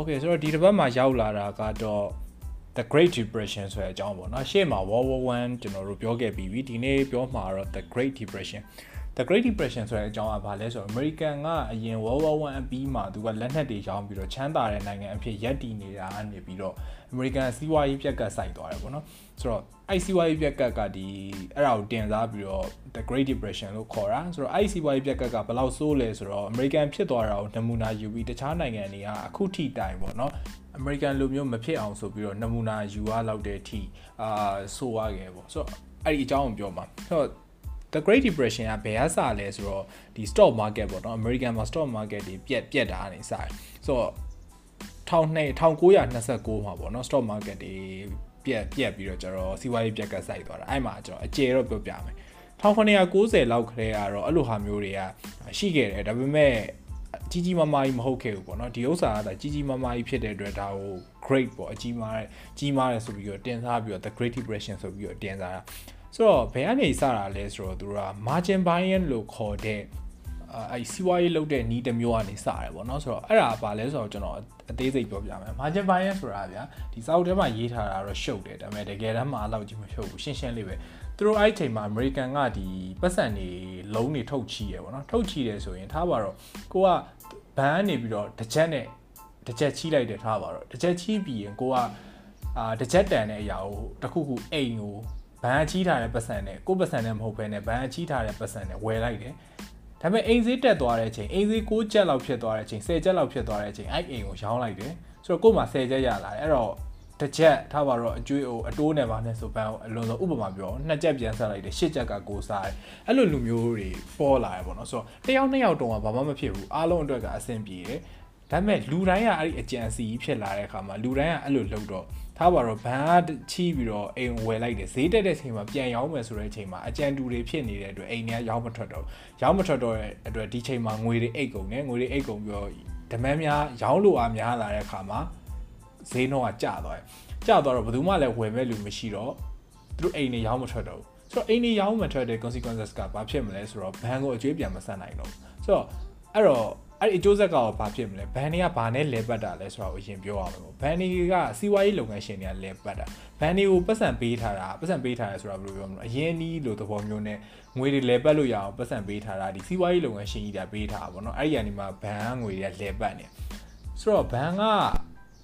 Okay ဆိုတော့ဒီတစ်ပတ်မှာရောက်လာတာကတော့ the great depression ဆိုတဲ့အကြောင်းပေါ့နော်ရှေ့မှာ world war 1ကျွန်တော်တို့ပြောခဲ့ပြီးပြီဒီနေ့ပြောမှာတော့ the great depression the great depression ဆိုတဲ့အကြောင်းကဘာလဲဆိုတော့ American ကအရင် world war 1အပြီးမှာသူကလက်နက်တွေရောင်းပြီးတော့ချမ်းသာတဲ့နိုင်ငံအဖြစ်ရပ်တည်နေတာအနေပြီးတော့ American စီးပွားရေးပြက်ကတ်ဆိုင်သွားတယ်ပေါ့နော်ဆိုတော့အဲ့စီးပွားရေးပြက်ကတ်ကဒီအဲ့ဒါကိုတင်စားပြီးတော့ the great depression လို့ခေါ်တာဆိုတော့အဲ့စီးပွားရေးပြက်ကတ်ကဘယ်လောက်ဆိုးလဲဆိုတော့ American ဖြစ်သွားတာကိုနမူနာယူပြီးတခြားနိုင်ငံတွေကအခုထိတိုင်ပေါ့နော် American လိုမျိုးမဖြစ်အောင်ဆိုပြီးတော့နမူနာယူရလောက်တဲ့အထိအာဆိုးရခဲ့ပေါ့ဆိုတော့အဲ့ဒီအကြောင်းကိုပြောမှာဆိုတော့ the great depression ကဘယ်အစလဲဆိုတော့ဒီ stock market ပေါ့နော် American မှာ stock market တွေပြက်ပြက်တာနေစတယ်ဆိုတော့1929မှာပေါ့နော် stock market တွေပြက်ပြက်ပြီးတော့ကျတော့စီးပွားရေးပြက်ကတ်ဆိုင်သွားတာအဲ့မှာကျတော့အကျယ်တော့ပြောပြမယ်1990လောက်ခရဲကတော့အဲ့လိုဟာမျိုးတွေကရှိခဲ့တယ်ဒါပေမဲ့ကြီးကြီးမားမားကြီးမဟုတ်ခဲ့ဘူးပေါ့နော်ဒီဥစ္စာကဒါကြီးကြီးမားမားကြီးဖြစ်တဲ့အတွက်ဒါကို great ပေါ့အကြီးမားတဲ့ကြီးမားတယ်ဆိုပြီးတော့တင်စားပြီးတော့ the great depression ဆိုပြီးတော့တင်စားတာ ဆိုတော့ဘယ်ကနေစတာလဲဆိုတော့သူက margin buying လို့ခေါ်တဲ့အဲစီးပွားရေးလုပ်တဲ့နီးတစ်မျိုးကနေစတယ်ပေါ့နော်ဆိုတော့အဲ့ဒါဘာလဲဆိုတော့ကျွန်တော်အသေးစိတ်ပြောပြမယ် margin buying ဆိုတာဗျာဒီစာအုပ်ထဲမှာရေးထားတာတော့ရှုပ်တယ်ဒါပေမဲ့တကယ်တမ်းမှာအဲ့လောက်ကြီးမရှုပ်ဘူးရှင်းရှင်းလေးပဲသူတို့အဲ့ချိန်မှာ American ကဒီပတ်စံတွေလုံးတွေထုတ်ချီရယ်ပေါ့နော်ထုတ်ချီတယ်ဆိုရင်ထားပါတော့ကိုကဘန်းနေပြီးတော့တစ်ချက်နဲ့တစ်ချက်ချီလိုက်တယ်ထားပါတော့တစ်ချက်ချီပြီးရင်ကိုကအာတစ်ချက်တန်တဲ့အရာကိုတခုခုအိမ်ကို ဘန်းချီထားတဲ့ပတ်စံနဲ့ကိုပတ်စံနဲ့မဟုတ်ဘဲနဲ့ဘန်းချီထားတဲ့ပတ်စံနဲ့ဝယ်လိုက်တယ်ဒါပေမဲ့အိမ်ဈေးတက်သွားတဲ့အချိန်အိမ်ဈေး6ချက်လောက်ဖြစ်သွားတဲ့အချိန်10ချက်လောက်ဖြစ်သွားတဲ့အချိန်အဲ့အိမ်ကိုရောင်းလိုက်တယ်ဆိုတော့ကို့မှာ10ချက်ရလာတယ်အဲ့တော့တစ်ချက်ထားပါတော့အကျွေးဟိုအတိုးနဲ့ပါနဲ့ဆိုပန်းအလွန်ဆုံးဥပမာပြောနှစ်ချက်ပြန်ဆက်လိုက်တယ်ရှစ်ချက်ကကိုစားတယ်အဲ့လိုလူမျိုးတွေပေါ်လာတယ်ပေါ့နော်ဆိုတော့တယောက်နှစ်ယောက်တုံးကဘာမှမဖြစ်ဘူးအားလုံးအတွက်ကအဆင်ပြေတယ် ဒါပေမဲ့လူတိုင်းကအဲ့ဒီအကြံစီဖြစ်လာတဲ့အခါမှာလူတိုင်းကအဲ့လိုလုပ်တော့ထားပါတော့ဘန်ကချီးပြီးတော့အိမ်ဝယ်လိုက်တယ်ဈေးတက်တဲ့ချိန်မှာပြန်ရောင်းမယ်ဆိုတဲ့အချိန်မှာအကြံတူတွေဖြစ်နေတဲ့အတွက်အိမ်တွေကရောင်းမထွက်တော့ရောင်းမထွက်တော့တဲ့အတွက်ဒီချိန်မှာငွေတွေအိတ်ကုန်တယ်ငွေတွေအိတ်ကုန်ပြီးတော့ဓမန်းများရောင်းလို့အားများလာတဲ့အခါမှာဈေးနှုန်းကကျသွားတယ်ကျသွားတော့ဘယ်သူမှလည်းဝယ်မဲ့လူမရှိတော့သူတို့အိမ်တွေရောင်းမထွက်တော့ဘူးဆိုတော့အိမ်တွေရောင်းမထွက်တဲ့ consequences ကဘာဖြစ်မလဲဆိုတော့ဘန်ကိုအကျွေးပြန်မဆက်နိုင်တော့ဘူးဆိုတော့အဲ့တော့ အဲ့ဒီအကျိုးဆက်ကဘာဖြစ်မလဲဘန်တွေကဘာနဲ့လဲပတ်တာလဲဆိုတော့အရင်ပြောရမယ်ပေါ့ဘန်တွေကစီးပွားရေးလုပ်ငန်းရှင်တွေကလဲပတ်တာဘန်တွေကိုပတ်စံပေးထားတာပတ်စံပေးထားတယ်ဆိုတာဘယ်လိုပြောမလဲအရင်နီးလို့သဘောမျိုးနဲ့ငွေတွေလဲပတ်လို့ရအောင်ပတ်စံပေးထားတာဒီစီးပွားရေးလုပ်ငန်းရှင်ကြီးတွေပေးထားတာပေါ့နော်အဲ့ဒီကနေမှဘန်ငွေတွေကလဲပတ်နေဆိုတော့ဘန်က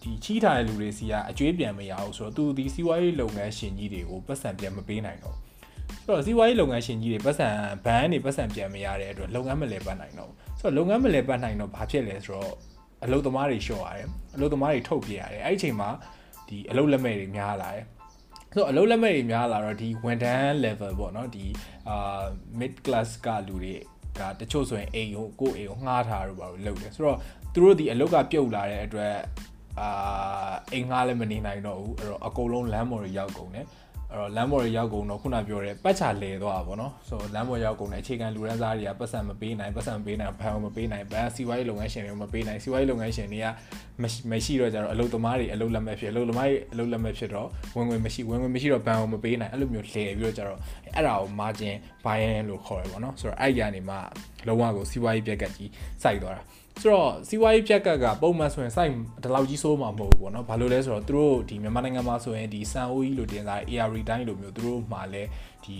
ဒီချီးထားတဲ့လူတွေစီကအကျွေးပြန်မရအောင်ဆိုတော့သူဒီစီးပွားရေးလုပ်ငန်းရှင်ကြီးတွေကိုပတ်စံပြန်မပေးနိုင်တော့ဆိုတော့စီးပွားရေးလုပ်ငန်းရှင်ကြီးတွေပတ်စံဘန်တွေပတ်စံပြန်မရတဲ့အတွက်လုပ်ငန်းမလဲပတ်နိုင်တော့ ဆိုတော့လုပ်ငန်းမလဲပတ်နိုင်တော့ဘာဖြစ်လဲဆိုတော့အလုပ်သမားတွေလျှော့ရတယ်အလုပ်သမားတွေထုတ်ပြရတယ်အဲ့ဒီအချိန်မှာဒီအလုပ်လက်မဲ့တွေများလာတယ်ဆိုတော့အလုပ်လက်မဲ့တွေများလာတော့ဒီဝန်ထမ်း level ပေါ့နော်ဒီအာ mid class ကလူတွေကတချို့ဆိုရင်အိမ်ကိုကိုယ်အိမ်ကိုငှားထားလို့ပါလို့လုပ်တယ်ဆိုတော့သူတို့ဒီအလုပ်ကပြုတ်လာတဲ့အတွက်အာအိမ်ငှားလည်းမနေနိုင်တော့ဘူးအဲ့တော့အကုန်လုံးလမ်းပေါ်တွေရောက်ကုန်တယ် အဲ့တော့လမ်းပေါ်တွေရောက်ကုန်တော့ခုနပြောတဲ့ပတ်ချလဲသွားပါဗောနော်ဆိုတော့လမ်းပေါ်ရောက်ကုန်တဲ့အခြေခံလူရန်စားတွေကပတ်စံမပေးနိုင်ပတ်စံမပေးနိုင်ဘဏ်မပေးနိုင်ဘဏ်စီဝိုင်းလုပ်ငန်းရှင်တွေမပေးနိုင်စီဝိုင်းလုပ်ငန်းရှင်တွေကမရှိတော့ကြတော့အလုပ်သမားတွေအလုပ်လက်မဲ့ဖြစ်အလုပ်သမားတွေအလုပ်လက်မဲ့ဖြစ်တော့ဝင်ငွေမရှိဝင်ငွေမရှိတော့ဘဏ်မပေးနိုင်အဲ့လိုမျိုးလှည့်ပြီးတော့ကြတော့ အဲ့ဒါကို margin buying လို့ခေါ်တယ်ဗောနော်ဆိုတော့အဲ့ဒီကနေမှလုံးဝကိုစီဝိုင်းပြက်ကတ်ကြီးစိုက်သွားတာဆိုတော့စီးပွားရေးပြက်ကကပုံမှန်ဆိုရင် site ဒီလောက်ကြီးဆိုးမှာမဟုတ်ဘူးပေါ့နော်ဘာလို့လဲဆိုတော့သူတို့ဒီမြန်မာနိုင်ငံမှာဆိုရင်ဒီ Sun OE လို့တင်စား AR တိုင်းလိုမျိုးသူတို့မှာလည်းဒီ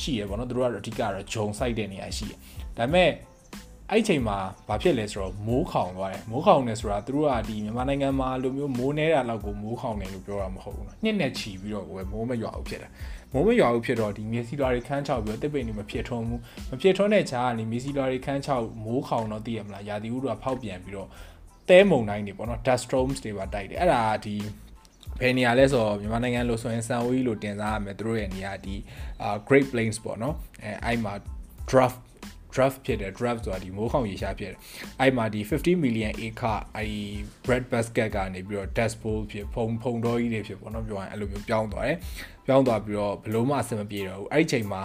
ရှိရပေါ့နော်သူတို့ကတော့အဓိကတော့ဂျုံ site တဲ့နေရာရှိရဒါပေမဲ့အဲ့ချိန်မှာဘာဖြစ်လဲဆိုတော့မိုးခေါင်သွားတယ်မိုးခေါင်နေဆိုတာသူတို့ကဒီမြန်မာနိုင်ငံမှာလိုမျိုးမိုးနေတာလောက်ကိုမိုးခေါင်နေလို့ပြောတာမဟုတ်ဘူးနော်ညစ်နဲ့ချီပြီးတော့ဝယ်မိုးမရွာဘူးဖြစ်တယ် မိုးမရွာဘူးဖြစ်တော့ဒီမြေစီလွာတွေခန်းချောက်ပြီးတော့တစ်ပိတ်နေမဖြစ်ထုံးဘူးမဖြစ်ထုံးတဲ့ခြားကနေမြေစီလွာတွေခန်းချောက်မိုးခေါင်တော့သိရမလားရာသီဥတုကဖောက်ပြန်ပြီးတော့တဲမုန်တိုင်းတွေပေါ့နော် dust storms တွေပါတိုက်တယ်အဲ့ဒါဒီဘယ်နေရာလဲဆိုတော့မြန်မာနိုင်ငံလို့ဆိုရင်စံဝီးလို့တင်စားရမယ်သူတို့ရဲ့နေရာဒီအာ Great Plains ပေါ့နော်အဲအဲ့မှာ draft draft ဖြစ်တယ် draft ဆိုတာဒီမိုးခေါင်ရေရှားဖြစ်တယ်အဲ့မှာဒီ50 million acre အဲ့ bread basket ကနေပြီးတော့ dust bowl ဖြစ်ဖုံဖုံတော်ကြီးတွေဖြစ်ပေါ့နော်ပြောရင်အဲ့လိုမျိုးပြောင်းသွားတယ် ပြောင်းသွားပြီးတော့ဘလို့မှအဆင်မပြေတော့ဘူးအဲ့ဒီချိန်မှာ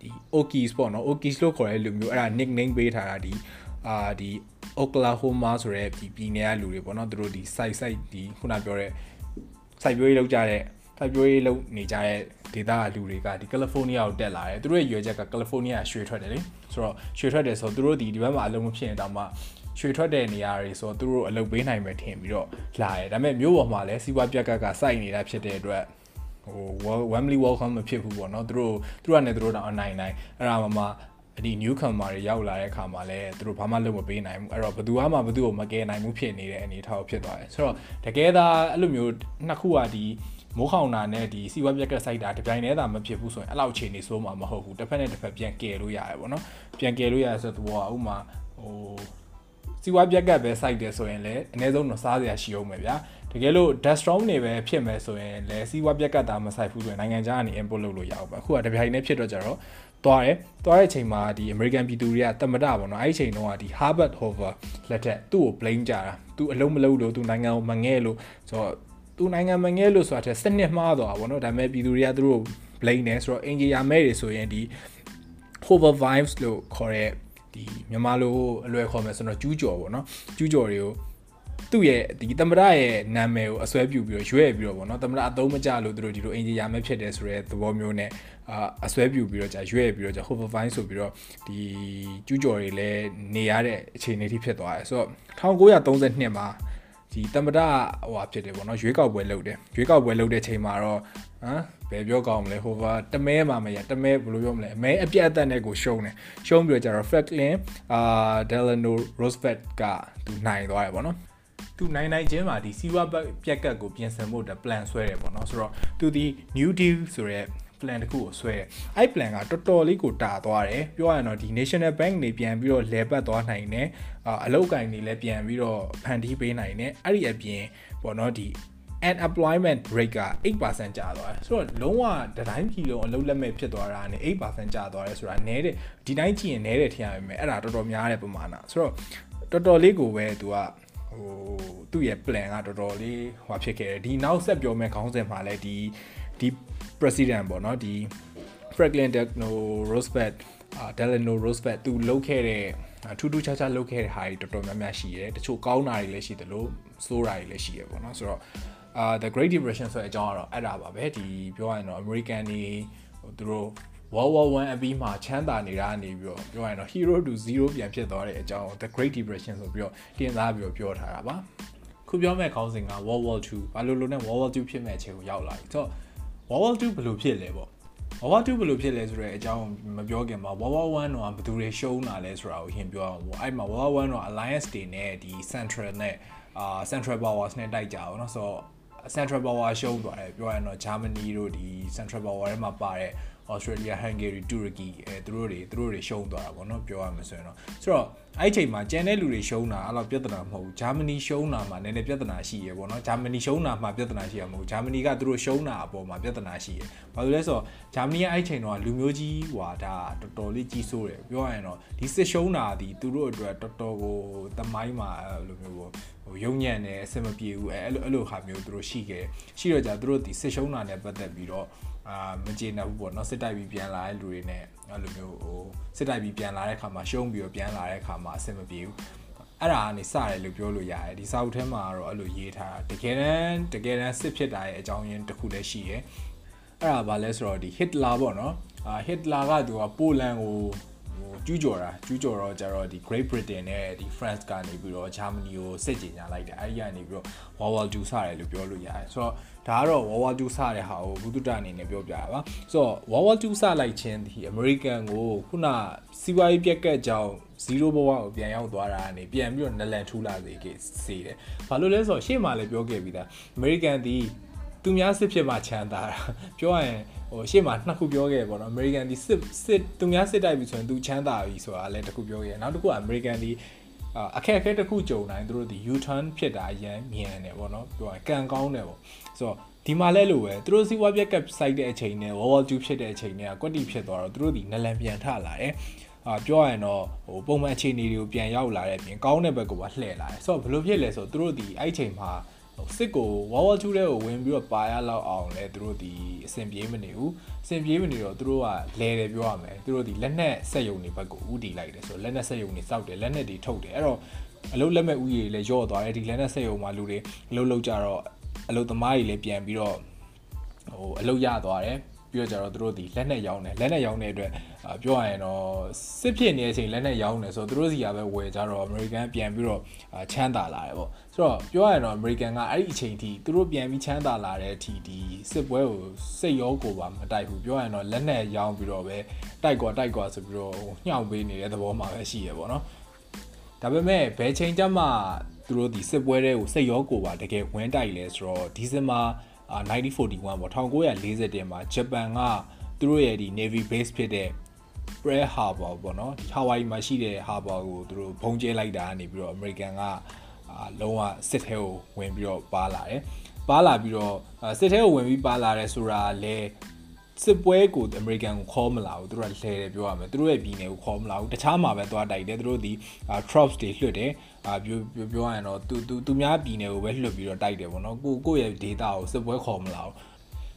ဒီ Okies ပေါ့နော် Okies လို့ခေါ်တဲ့လူမျိုးအဲ့ဒါ nickname ပေးထားတာဒီအာဒီ Oklahoma ဆိုတဲ့ဒီပြည်နယ်ကလူတွေပေါ့နော်သူတို့ဒီ site site ဒီခုနပြောတဲ့ site ပြိုးရေးလောက်ကြတဲ့စိုက်ပျိုးရေးလုပ်နေကြတဲ့ဒေသကလူတွေကဒီကယ်လီဖိုးနီးယားကိုတက်လာတယ်သူတို့ရဲ့ရွယ်ချက်ကကယ်လီဖိုးနီးယားရွှေထွက်တယ်လေဆိုတော့ရွှေထွက်တယ်ဆိုတော့သူတို့ဒီဒီဘက်မှာအလုံးမဖြစ်ရင်တောင်မှရွှေထွက်တဲ့နေရာတွေဆိုသူတို့အလုပ်ပေးနိုင်မယ်ထင်ပြီးတော့လာတယ်ဒါပေမဲ့မြို့ပေါ်မှာလည်းစီးပွားပြက်ကကစိုက်နေတာဖြစ်တဲ့အတွက် ဟို Wembley Welcome မဖြစ်ဘူးပေါ့နော်သူတို့သူတို့ကနေသူတို့တော့အနိုင်နိုင်အဲ့ဒါမှမှဒီ new comer တွေရောက်လာတဲ့အခါမှာလည်းသူတို့ဘာမှလုပ်မပေးနိုင်ဘူးအဲ့တော့ဘယ်သူမှဘယ်သူ့ကိုမကယ်နိုင်ဘူးဖြစ်နေတဲ့အနေအထားဖြစ်သွားတယ်ဆိုတော့တကယ်သာအဲ့လိုမျိုးနှစ်ခုကဒီမိုးခေါင်တာနဲ့ဒီစီဝက်ပြက်ကက်စိုက်တာတပြိုင်တည်းသာမဖြစ်ဘူးဆိုရင်အဲ့လောက်အခြေအနေဆိုမှမဟုတ်ဘူးတစ်ဖက်နဲ့တစ်ဖက်ပြန်ကယ်လို့ရတယ်ပေါ့နော်ပြန်ကယ်လို့ရဆိုတော့ဥမာဟိုစီဝါပြက်ကတ်ပဲစိုက်တယ်ဆိုရင်လည်းအနည်းဆုံးတော့စားစရာရှိအောင်ပဲဗျာ တကယ်လို့ desktop နေပဲဖြစ်မယ်ဆိုရင်လည်းစီဝါပြက်ကတ်တာမစိုက်ဘူးဆိုရင်နိုင်ငံခြားကနေ import လုပ်လို့ရအောင်ပဲအခုကတပြိုင်တည်းဖြစ်တော့ကြတော့သွားတယ်သွားတဲ့အချိန်မှာဒီ American ပြည်သူတွေကတမတပေါ့နော်အဲ့ဒီအချိန်တုန်းကဒီ Harvard Hoover လက်ထက်သူ့ကို blame ကြတာသူအလုံးမလုံးလို့သူနိုင်ငံကိုမငဲ့လို့ဆိုတော့သူနိုင်ငံမငဲ့လို့ဆိုတာစနစ်မှားသွားပါတော့ဒါပေမဲ့ပြည်သူတွေကသူတို့ blame နေဆိုတော့ engineer မဲတွေဆိုရင်ဒီ Hoover vibes လို့ခေါ်တဲ့ဒီမြန်မာလိုအလွယ်ခေါ်မယ်ဆိုတော့ကျူးကျော်ပေါ့နော်ကျူးကျော်တွေကို သူ့ရဲ့ဒီသမ္မတရဲ့နာမည်ကိုအစွဲပြုပြီးတော့ရွေ့ပြီးတော့ဗောနော်သမ္မတအသုံးမကျလို့သူတို့ဒီလိုအင်ဂျီယာမဲ့ဖြစ်တယ်ဆိုတဲ့သဘောမျိုးနဲ့အာအစွဲပြုပြီးတော့ကြာရွေ့ပြီးတော့ကြာ hovervine ဆိုပြီးတော့ဒီကျူးကျော်တွေလည်းနေရတဲ့အခြေအနေที่ဖြစ်သွားတယ်ဆိုတော့1932မှာဒီတမ္ပဒဟိုဟာဖြစ်တယ်ပေါ့နော်ရွေးကောက်ပွဲလုပ်တယ်ရွေးကောက်ပွဲလုပ်တဲ့ချိန်မှာတော့ဟမ်ဘယ်ပြောကောင်းမလဲဟိုကတမဲမှာမရတမဲဘယ်လိုပြောမလဲအမဲအပြတ်အသက်နဲ့ကိုရှုံးတယ်ရှုံးပြီးတော့ကျတော့ Franklin အာ Delano Roosevelt ကသူနိုင်သွားတယ်ပေါ့နော် သူနိုင်နိုင်ချင်းမှာဒီစီးပွားပြက်ကတ်ကိုပြင်ဆင်ဖို့တ plan ဆွဲတယ်ပေါ့နော်ဆိုတော့သူဒီ New Deal ဆိုရဲ plan တခုကိုဆွဲတယ်အဲ့ plan ကတော်တော်လေးကိုတာသွားတယ်ပြောရရင်တော့ဒီ National Bank နေပြန်ပြီးတော့လဲပတ်သွားနိုင်တယ်အလုပ်ကိုင်တွေလည်းပြန်ပြီးတော့ဖန်တီးပေးနိုင်တယ်အဲ့ဒီအပြင်ပေါ့နော်ဒီ unemployment rate က8%ကျသွားတယ်ဆိုတော့လုံးဝတတိုင်းပြည်လုံးအလုပ်လက်မဲ့ဖြစ်သွားတာနဲ့8%ကျသွားတယ်ဆိုတာနဲတဲ့ဒီတိုင်းကြည့်ရင်နဲတဲ့ထင်ရပါမယ်အဲ့ဒါတော်တော်များတဲ့ပမာဏဆိုတော့တော်တော်လေးကိုပဲသူက ဟိုသူ့ရဲ့ plan ကတော်တော်လေးဟိုဖြစ်ခဲ့တယ်ဒီနောက်ဆက်ပြောမယ့်ခေါင်းစဉ်မှာလည်းဒီဒီ president ပေါ့နော်ဒီ Franklin Delano Roosevelt အာ Delano Roosevelt သူလုပ်ခဲ့တဲ့ထူးထူးခြားခြားလုပ်ခဲ့တဲ့ဟာတွေတော်တော်များများရှိတယ်တချို့ကောင်းတာတွေလည်းရှိတယ်လို့ဆိုးတာတွေလည်းရှိရပေါ့နော်ဆိုတော့အာ the great depression ဆိုတဲ့အကြောင်းကတော့အဲ့ဒါပါပဲဒီပြောရရင်တော့ American တွေဟိုသူတို့ World War 1အပြီးမှာချမ်းသာနေတာနေပြီးတော့ပြောရရင်တော့ hero to zero ပြန်ဖြစ်သွားတဲ့အကြောင်း the great depression ဆိုပြီးတော့တင်စားပြီးတော့ပြောထားတာပါခုပြောမဲ့ခေါင်းစဉ်က World War 2ဘာလို့လို့နဲ့ World War 2ဖြစ်မဲ့အချိန်ကိုရောက်လာပြီဆိုတော့ World War 2ဘယ်လိုဖြစ်လဲပေါ့ World War 2ဘယ်လိုဖြစ်လဲဆိုတော့အကြောင်းမပြောခင်မှာ World War 1တော့ဘယ်သူတွေရှုံးတာလဲဆိုတာကိုရင်ပြောအောင်ပေါ့အဲ့မှာ World War 1တော့ Alliance တွေနဲ့ဒီ Central နဲ့အာ Central Powers နဲ့တိုက်ကြအောင်เนาะဆိုတော့ Central Power ရှုံးသွားတယ်ပြောရရင်တော့ Germany တို့ဒီ Central Power ထဲမှာပါတဲ့ Australia Hungary Turkey အဲသူတို့တွေသူတို့တွေရှုံးသွားတာပေါ့နော်ပြောရမှာဆိုရင်တော့ဆိုတော့အဲ့ချိန်မှာကျန်တဲ့လူတွေရှုံးတာအဲ့လိုပြဿနာမဟုတ်ဘူးဂျာမနီရှုံးတာမှာနည်းနည်းပြဿနာရှိရပေါ့နော်ဂျာမနီရှုံးတာမှာပြဿနာရှိရမဟုတ်ဂျာမနီကသူတို့ရှုံးတာအပေါ်မှာပြဿနာရှိရဘာလို့လဲဆိုတော့ဂျာမနီကအဲ့ချိန်တော့လူမျိုးကြီးဟွာဒါတော်တော်လေးကြီးစိုးတယ်ပြောရရင်တော့ဒီစစ်ရှုံးတာဒီသူတို့အတွက်တော်တော်ကိုသမိုင်းမှာအဲ့လိုမျိုးပေါ့ ဟိုယုံညံ့တယ်အဆင်မပြေဘူးအဲအဲ့လိုအဲ့လိုဟာမျိုးသူတို့ရှိခဲ့ရှိတော့ကြသူတို့ဒီစစ်ရှုံးတာနဲ့ပတ်သက်ပြီးတော့အာမကျေနပ်ဘူးပေါ့နော်စစ်တိုက်ပြီးပြန်လာတဲ့လူတွေနဲ့အဲ့လိုမျိုးဟိုစစ်တိုက်ပြီးပြန်လာတဲ့ခါမှာရှုံးပြီးတော့ပြန်လာတဲ့ခါမှာအဆင်မပြေဘူးအဲ့ဒါကနေစတယ်လို့ပြောလို့ရတယ်ဒီစာအုပ်ထဲမှာတော့အဲ့လိုရေးထားတာတကယ်တမ်းတကယ်တမ်းစစ်ဖြစ်တာရဲ့အကြောင်းရင်းတစ်ခုလည်းရှိတယ်အဲ့ဒါဘာလဲဆိုတော့ဒီ Hitler ပေါ့နော်အာ Hitler ကသူကပိုလန်ကို ကျူးကျော်တာကျူးကျော်တော့ကျတော့ဒီ Great Britain နဲ့ဒီ France ကနေပြီးတော့ Germany ကိုစစ်ကြေညာလိုက်တယ်အဲဒီကနေပြီးတော့ World War 2စတယ်လို့ပြောလို့ရတယ်ဆိုတော့ဒါကတော့ World War 2စတဲ့ဟာကိုဘုဒ္ဓတာအနေနဲ့ပြောပြတာပါဆိုတော့ World War 2စလိုက်ခြင်းဒီ American ကိုခုနစီးပွားရေးပြက်ကတ်ကြောင့်0ဘဝကိုပြန်ရောက်သွားတာကနေပြန်ပြီးတော့နလန်ထူးလာစေခဲ့စေတယ်ဘာလို့လဲဆိုတော့ရှေ့မှာလည်းပြောခဲ့ပြီးသား American ဒီ သူများစစ်ဖြစ်မှချမ်းသာတာပြောရရင်ဟိုရှေ့မှာနှစ်ခုပြောခဲ့ပေါ့နော် American ဒီစစ်စစ်သူများစစ်တိုက်ပြီဆိုရင်သူချမ်းသာပြီဆိုတာလည်းတစ်ခုပြောခဲ့နောက်တစ်ခုက American ဒီအခက်အခဲတစ်ခုကြုံတိုင်းသူတို့ဒီ U-turn ဖြစ်တာအရန်မြန်တယ်ပေါ့နော်ပြောရင်ကံကောင်းတယ်ပေါ့ဆိုတော့ဒီမှာလဲလို့ပဲသူတို့စီးပွားပြက်ကပ်စိုက်တဲ့အချိန်နဲ့ World War 2ဖြစ်တဲ့အချိန်နဲ့ကွက်တီဖြစ်သွားတော့သူတို့ဒီနလန်ပြန်ထလာတယ်အာပြောရရင်တော့ဟိုပုံမှန်အခြေအနေတွေကိုပြန်ရောက်လာတဲ့အပြင်ကောင်းတဲ့ဘက်ကပါလှည့်လာတယ်ဆိုတော့ဘယ်လိုဖြစ်လဲဆိုတော့သူတို့ဒီအဲ့ချိန်မှာ စစ်ကိုဝါဝါ2တဲ့ကိုဝင်ပြီးတော့ပါရလောက်အောင်လဲသူတို့ဒီအဆင်ပြေးမနေဘူးအဆင်ပြေးမနေတော့သူတို့ကလဲတယ်ပြောရမယ်သူတို့ဒီလက်နက်ဆက်ယုံတွေဘက်ကိုဥတီလိုက်တယ်ဆိုတော့လက်နက်ဆက်ယုံတွေစောက်တယ်လက်နက်တွေထုတ်တယ်အဲ့တော့အလုတ်လက်မဲ့ဥကြီးတွေလည်းရော့သွားတယ်ဒီလက်နက်ဆက်ယုံမှာလူတွေအလုတ်လောက်ကြတော့အလုတ်သမားတွေလည်းပြန်ပြီးတော့ဟိုအလုတ်ရသွားတယ် ပြီးတော့ကျတော့သူတို့ဒီလက်နဲ့ရောင်းတယ်လက်နဲ့ရောင်းတဲ့အတွက်ပြောရရင်တော့စစ်ဖြစ်နေတဲ့အချိန်လက်နဲ့ရောင်းတယ်ဆိုတော့သူတို့စီကပဲဝယ်ကြတော့ American ပြန်ပြီးတော့ချမ်းသာလာတယ်ပေါ့ဆိုတော့ပြောရရင်တော့ American ကအဲ့ဒီအချိန်ထိသူတို့ပြန်ပြီးချမ်းသာလာတဲ့အထိဒီစစ်ပွဲကိုစိတ်ရောကိုပါမတိုက်ဘူးပြောရရင်တော့လက်နဲ့ရောင်းပြီးတော့ပဲတိုက်ကွာတိုက်ကွာဆိုပြီးတော့ညှောက်ပေးနေတဲ့သဘောမှာပဲရှိရပေါ့နော်ဒါပေမဲ့ဘယ်ချိန်ကျမှသူတို့ဒီစစ်ပွဲတွေကိုစိတ်ရောကိုပါတကယ်ဝန်းတိုက်လဲဆိုတော့ဒီဇင်ဘာ 1941ပေါ့1940မှာဂျပန်ကသူတို့ရဲ့ဒီ Navy base ဖြစ်တဲ့ Pearl Harbor ပေါ့နော်ဒီ Hawaii မှာရှိတဲ့ harbor ကိုသူတို့ဘုံကျဲလိုက်တာကနေပြီးတော့ American ကအာလုံးဝစစ်ထဲကိုဝင်ပြီးတော့ပါလာတယ်ပါလာပြီးတော့စစ်ထဲကိုဝင်ပြီးပါလာတယ်ဆိုတာလဲစစ်ပွဲကိုအမေရိကန်ကိုခေါ်မလာဘူးသူတို့ကလှဲတယ်ပြောရမယ်သူတို့ရဲ့ပြည်နယ်ကိုခေါ်မလာဘူးတခြားမှာပဲသွားတိုက်တယ်သူတို့ဒီ troops တွေလွှတ်တယ် အာပြောပြောရရင်တော့သူသူသူများပြည်နယ်ကိုပဲလွှတ်ပြီးတော့တိုက်တယ်ပေါ့နော်ကိုကိုရဲ့ data ကိုစစ်ပွဲခေါ်မလာဘူး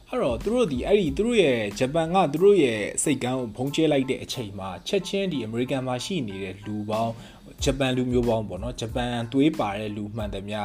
အဲ့တော့သူတို့ဒီအဲ့ဒီသူတို့ရဲ့ဂျပန်ကသူတို့ရဲ့စိတ်ကန်းကိုဖုံးကျဲလိုက်တဲ့အချိန်မှာချက်ချင်းဒီအမေရိကန်မှာရှိနေတဲ့လူပေါင်းဂျပန်လူမျိုးပေါင်းပေါ့နော်ဂျပန်သွေးပါတဲ့လူမှန်သမျှ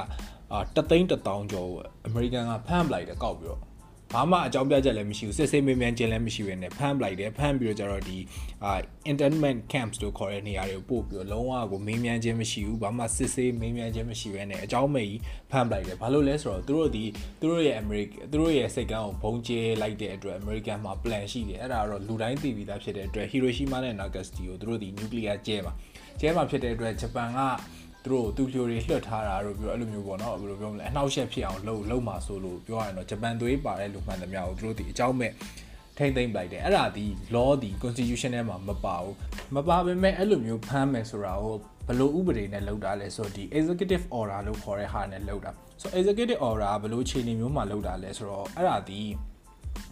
အာတသိန်းတထောင်ကျော်အမေရိကန်ကဖမ်းပလိုက်တယ်ကောက်ပြီးတော့ ဘာမှအကြောင်းပြချက်လည်းမရှိဘူးစစ်ဆေးမေးမြန်းခြင်းလည်းမရှိဘဲနဲ့ဖမ်းပလိုက်တယ်ဖမ်းပြီးတော့ကျတော့ဒီအာ internment camps တို့ခေါ်တဲ့နေရာတွေကိုပို့ပြီးတော့လုံးဝကိုမေးမြန်းခြင်းမရှိဘူးဘာမှစစ်ဆေးမေးမြန်းခြင်းမရှိဘဲနဲ့အကြောင်းမဲ့ကြီးဖမ်းပလိုက်တယ်ဘာလို့လဲဆိုတော့သူတို့ဒီသူတို့ရဲ့ America သူတို့ရဲ့စိတ်ကန်းကိုဘုံကျဲလိုက်တဲ့အတွက် American မှာ plan ရှိတယ်အဲ့ဒါတော့လူတိုင်းသိပြီးသားဖြစ်တဲ့အတွက် Hiroshima နဲ့ Nagasaki ကိုသူတို့ဒီ nuclear ကျဲမှာကျဲမှာဖြစ်တဲ့အတွက်ဂျပန်က သူတို့သူလျိုတွေလွှတ်ထားတာတို့ပြီးတော့အဲ့လိုမျိုးပေါ့နော်ဘယ်လိုပြောမလဲအနှောက်အယှက်ဖြစ်အောင်လှုပ်လှုပ်မှာဆိုလို့ပြောရရင်တော့ဂျပန်သွေးပါတဲ့လူမှန်သမျှကိုသူတို့ဒီအကြောင်းမဲ့ထိမ့်သိမ့်လိုက်တယ်အဲ့ဒါဒီ law ဒီ constitution ထဲမှာမပါဘူးမပါပေမဲ့အဲ့လိုမျိုးဖမ်းမယ်ဆိုတာကိုဘယ်လိုဥပဒေနဲ့လုပ်တာလဲဆိုတော့ဒီ executive order လို့ခေါ်တဲ့ဟာနဲ့လုပ်တာဆို executive order ကဘယ်လိုခြေနေမျိုးမှာလုပ်တာလဲဆိုတော့အဲ့ဒါဒီ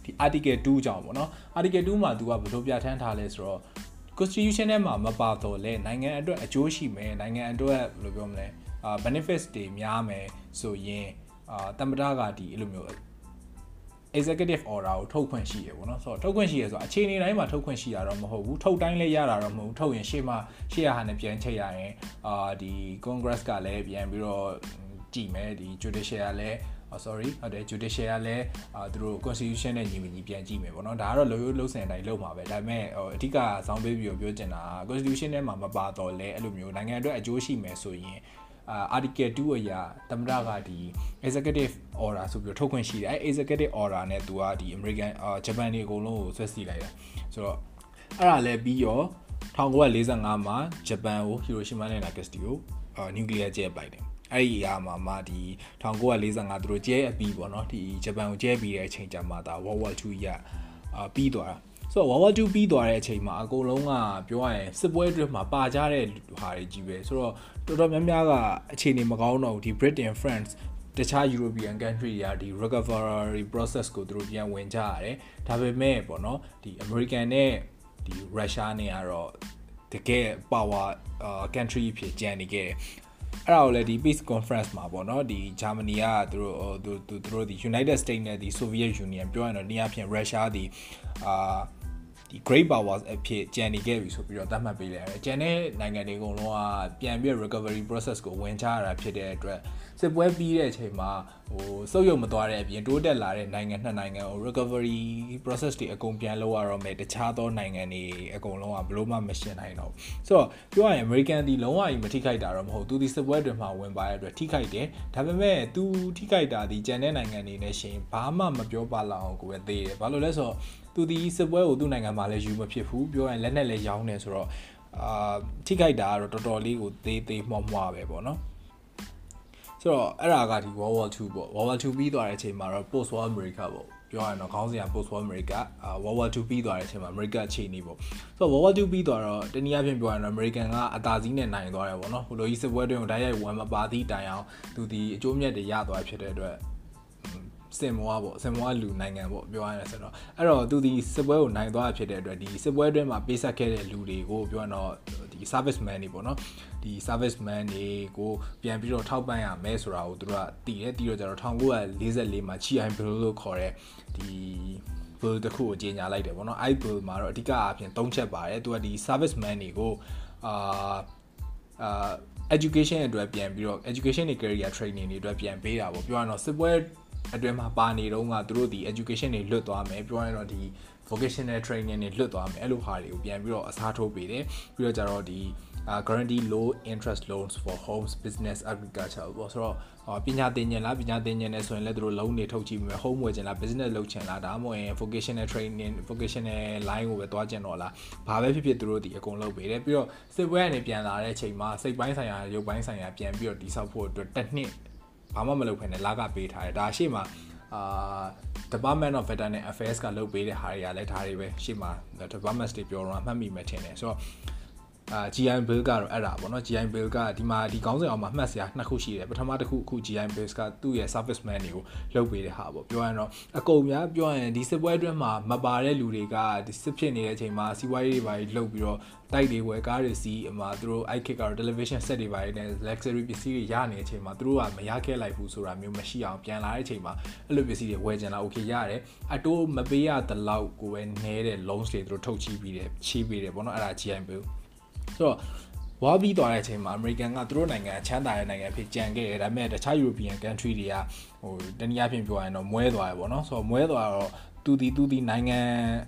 ဒီ article 2ကြောင့်ပေါ့နော် article 2မှာ तू ကဘယ်လိုပြဋ္ဌာန်းထားလဲဆိုတော့ constitution ထဲမှာမပါတော့လဲနိုင်ငံအတွက်အကျိုးရှိမယ်နိုင်ငံအတွက်ဘယ်လိုပြောမလဲအာ benefits တွေများမယ်ဆိုရင်အာတမ္ပတကဒီအဲ့လိုမျိုး executive order ကိုထုတ်ခွင့်ရှိရပေါ့နော်ဆိုတော့ထုတ်ခွင့်ရှိရဆိုတော့အခြေအနေတိုင်းမှာထုတ်ခွင့်ရှိရတော့မဟုတ်ဘူးထုတ်တိုင်းလည်းရတာတော့မဟုတ်ဘူးထုတ်ရင်ရှေ့မှာရှေ့ရဟာနဲ့ပြန်ချိန်ရရင်အာဒီ congress ကလည်းပြန်ပြီးတော့ကြည်မယ်ဒီ judicial ကလည်း oh sorry ဟုတ်တယ် judicial ကလည်းအာသူတို့ constitution နဲ့ညီမညီပြန်ကြည့်မယ်ပေါ့နော်ဒါကတော့လိုရိုးလုံးစင်တိုင်းလုံးမှာပဲဒါပေမဲ့ဟိုအဓိကဆောင်းပေးပြီးပြောချင်တာ constitution ထဲမှာမပါတော့လဲအဲ့လိုမျိုးနိုင်ငံအတွက်အကျိုးရှိမယ်ဆိုရင်အာ article 2အရာသမ္မတကဒီ executive order ဆိုပြီးထုတ်ခွင့်ရှိတယ်အဲ executive order နဲ့သူကဒီ American အာ Japan တွေအကုန်လုံးကိုဆွဲစီလိုက်တာဆိုတော့အဲ့ဒါလည်းပြီးရော1945မှာဂျပန်ကိုဟီရိုရှီမာနဲ့နာဂက်စတီကိုအာနျူကလ িয়ার ကျဲပလိုက်တယ် အဲ့ဒီအရာမှာမှဒီ1945သူတို့ကျဲအပြီးပေါ့နော်ဒီဂျပန်ကိုကျဲပြီးတဲ့အချိန်ကြာမှဒါ World War 2ရအာပြီးသွားတာဆိုတော့ World War 2ပြီးသွားတဲ့အချိန်မှာအကုန်လုံးကပြောရရင်စစ်ပွဲအတွင်းမှာပါကြတဲ့ဟာတွေကြီးပဲဆိုတော့တော်တော်များများကအခြေအနေမကောင်းတော့ဘူးဒီ Britain France တခြား European country တွေကဒီ recovery process ကိုသူတို့ပြန်ဝင်ကြရတယ်ဒါပေမဲ့ပေါ့နော်ဒီ American နဲ့ဒီ Russia နဲ့ကတော့တကယ် power country ဖြစ်ကြံနေခဲ့တယ် အဲ့ဒါကိုလည်းဒီ peace conference မှာပေါ့နော်ဒီဂျာမနီကသူတို့သူသူတို့ဒီ United States နဲ့ဒီ Soviet Union ပြောရရင်တော့နေရာဖြင့် Russia ဒီအာဒီ great powers အဖြစ်ကြံနေခဲ့ပြီဆိုပြီးတော့သတ်မှတ်ပေးလိုက်ရတယ်။ကြံတဲ့နိုင်ငံတွေအကုန်လုံးကပြန်ပြီး recovery process ကိုဝင်ချရတာဖြစ်တဲ့အတွက် စစ်ပွဲပြီးတဲ့အချိန်မှာဟိုစုပ်ယုံမသွားတဲ့အပြင်တိုးတက်လာတဲ့နိုင်ငံနှစ်နိုင်ငံကို recovery process တွေအကုန်ပြန်လုပ်ရတော့မယ်တခြားသောနိုင်ငံတွေအကုန်လုံးကဘလို့မှမရှင်းနိုင်တော့ဘူးဆိုတော့ပြောရရင် American ဒီလုံးဝကြီးမထိခိုက်တာတော့မဟုတ်သူဒီစစ်ပွဲတွေမှာဝင်ပါရတဲ့အတွက်ထိခိုက်တယ်ဒါပေမဲ့သူထိခိုက်တာဒီကြံတဲ့နိုင်ငံတွေနဲ့ရှင်ဘာမှမပြောပါလောက်အောင်ကိုပဲသေးတယ်ဘာလို့လဲဆိုတော့သူဒီစစ်ပွဲကိုသူ့နိုင်ငံမှာလည်းယူမဖြစ်ဘူးပြောရင်လက်နဲ့လည်းရောင်းနေဆိုတော့အာထိခိုက်တာကတော့တော်တော်လေးကိုသေးသေးမှော့မှွားပဲပေါ့နော် ဆိုတော့အဲ့ဒါကဒီ World War 2ပေါ့ World War 2ပြီးသွားတဲ့အချိန်မှာတော့ Post War America ပေါ့ပြောရရင်တော့ခေါင်းစဉ်က Post War America အာ World War 2ပြီးသွားတဲ့အချိန်မှာ America အခြေအနေပေါ့ဆိုတော့ World War 2ပြီးသွားတော့တနည်းအားဖြင့်ပြောရရင်တော့ American ကအသာစီးနဲ့နိုင်သွားတယ်ပေါ့နော်ဟိုလိုကြီးစစ်ပွဲတွင်ကိုတိုက်ရိုက်ဝန်မပါသည့်တိုင်အောင်သူဒီအကျိုးမြတ်တွေရသွားဖြစ်တဲ့အတွက်စင်မောပေါ့စင်မောကလူနိုင်ငံပေါ့ပြောရရင်ဆိုတော့အဲ့တော့သူဒီစစ်ပွဲကိုနိုင်သွားဖြစ်တဲ့အတွက်ဒီစစ်ပွဲအတွင်းမှာပေးဆက်ခဲ့တဲ့လူတွေကိုပြောရတော့ ဒီ service man တွေပေါ့နော်ဒီ service man တွေကိုပြန်ပြီးတော့ထောက်ပံ့ရမယ်ဆိုတာကိုသူတို့ကတည်တယ်တည်တော့ကျတော့1944မှာ GI Bill လို့ခေါ်တဲ့ဒီ bill တစ်ခုကိုကြီးညာလိုက်တယ်ပေါ့နော်အဲ့ bill မှာတော့အဓိကအားဖြင့်၃ချက်ပါတယ်သူကဒီ service man တွေကိုအာအာ education အတွက်ပြန်ပြီးတော့ education တွေ career training တွေအတွက်ပြန်ပေးတာပေါ့ပြောရအောင်စစ်ပွဲ အတွင်းမှာပါနေတော့ကသူတို့ဒီ education တွေလွတ်သွားမယ်ပြောရရင်တော့ဒီ vocational training တွေလွတ်သွားမယ်အဲ့လိုဟာတွေကိုပြန်ပြီးတော့အစားထိုးပေးတယ်ပြီးတော့ကြတော့ဒီ uh, guarantee low interest loans for homes business agriculture ပေါ့ဆိုတော့ပညာသင်ခြင်းလားပညာသင်ခြင်းနဲ့ဆိုရင်လည်းသူတို့ loan တွေထုတ်ကြည့်မယ် home ဝယ်ခြင်းလား business လုပ်ခြင်းလားဒါမှမဟုတ်ရင် vocational training vocational line ကိုပဲတွားခြင်းတော့လားဘာပဲဖြစ်ဖြစ်သူတို့ဒီအကုန်လုပ်ပေးတယ်ပြီးတော့စစ်ပွဲကနေပြန်လာတဲ့အချိန်မှာစိတ်ပိုင်းဆိုင်ရာရုပ်ပိုင်းဆိုင်ရာပြန်ပြီးတော့တိဆောက်ဖို့အတွက်တစ်နှစ် ဘာမှမလုပ်ဖ ೇನೆ လာကပေးထားတယ်ဒါရှေ့မှာအာ Department of Veterinary Affairs ကလုပ်ပေးတဲ့ဟာတွေကလည်းဒါတွေပဲရှေ့မှာ Department တွေပြောတော့မှတ်မိမှထင်တယ်ဆိုတော့ အာ GI bill ကတော့အဲ့ဒါပေါ့နော် GI bill ကဒီမှာဒီကောင်းစဉ်အောင်မှာမှတ်စရာနှစ်ခုရှိတယ်ပထမတစ်ခုအခု GI bills ကသူ့ရဲ့ service man တွေကိုလုပ်ပေးတဲ့ဟာပေါ့ပြောရရင်တော့အကုန်များပြောရင်ဒီစစ်ပွဲအတွင်းမှာမပါတဲ့လူတွေကဒီစစ်ဖြစ်နေတဲ့အချိန်မှာစီးပွားရေးတွေပါလုပ်ပြီးတော့တိုက်တွေဝယ်ကားတွေစီးအမှာသူတို့ iKit ကတော့ television set တွေပါနေ luxury ပစ္စည်းတွေရနေတဲ့အချိန်မှာသူတို့ကမရခဲ့လိုက်ဘူးဆိုတာမျိုးမရှိအောင်ပြန်လာတဲ့အချိန်မှာအဲ့လိုပစ္စည်းတွေဝယ်ကြတာ okay ရတယ်အတိုးမပေးရတဲ့လောက်ကိုပဲနဲတဲ့ loans တွေသူတို့ထုတ်ချီးပြီးတယ်ချီးပေးတယ်ပေါ့နော်အဲ့ဒါ GI bill ဆိုတော့ဝါပြီးသွားတဲ့အချိန်မှာ American ကသူတို့နိုင်ငံချမ်းသာတဲ့နိုင်ငံဖြစ်ကြံခဲ့တယ်ဒါပေမဲ့တခြား European country တွေကဟိုတနည်းအားဖြင့်ပြောရရင်တော့မွဲသွားရပေါ့နော်ဆိုတော့မွဲသွားတော့သူဒီသူဒီနိုင်ငံ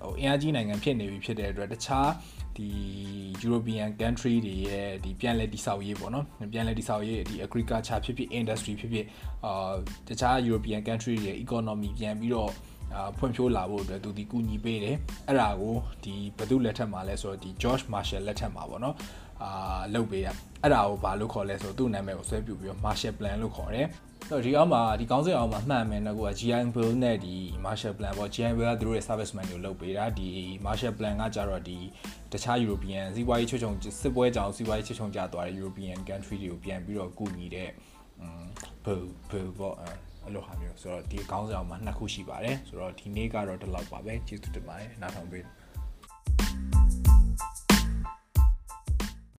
ဟိုအင်အားကြီးနိုင်ငံဖြစ်နေပြီဖြစ်တဲ့အတွက်တခြားဒီ European country တွေရဲ့ဒီပြန်လဲတိဆောက်ရေးပေါ့နော်ပြန်လဲတိဆောက်ရေးဒီ agriculture ဖြစ်ဖြစ် industry ဖြစ်ဖြစ်အာတခြား European country တွေရဲ့ economy ပြန်ပြီးတော့အာ ဖွံ့ဖြိုးလာဖို့အတွက်သူဒီကူညီပေးတယ်အဲ့ဒါကိုဒီဘသူလက်ထက်မှာလဲဆိုတော့ဒီ George Marshall လက်ထက်မှာပေါ့နော်အာလုပ်ပေးရအဲ့ဒါကိုဘာလို့ခေါ်လဲဆိုတော့သူ့နာမည်ကိုဆွဲပြပြီးတော့ Marshall Plan လို့ခေါ်တယ်ဆိုတော့ဒီအောက်မှာဒီကောင်းစဉ်အောက်မှာမှတ်မယ်နော်ကိုက GI Bill နဲ့ဒီ Marshall Plan ပေါ့ GI Bill ကသူတို့ရဲ့ service man တွေကိုလုပ်ပေးတာဒီ Marshall Plan ကကြတော့ဒီတခြား European စီးပွားရေးချွတ်ချုံစစ်ပွဲကြောင့်စီးပွားရေးချွတ်ချုံကြသွားတဲ့ European country တွေကိုပြန်ပြီးတော့ကူညီတဲ့ bill bill ပေါ့ အဲ့လိုဟာမျိုးဆိုတော့ဒီအကောင်းဆောင်မှာနှစ်ခုရှိပါတယ်ဆိုတော့ဒီနေ့ကတော့ဒီလောက်ပါပဲကျေးဇူးတင်ပါတယ်နားထောင်ပေး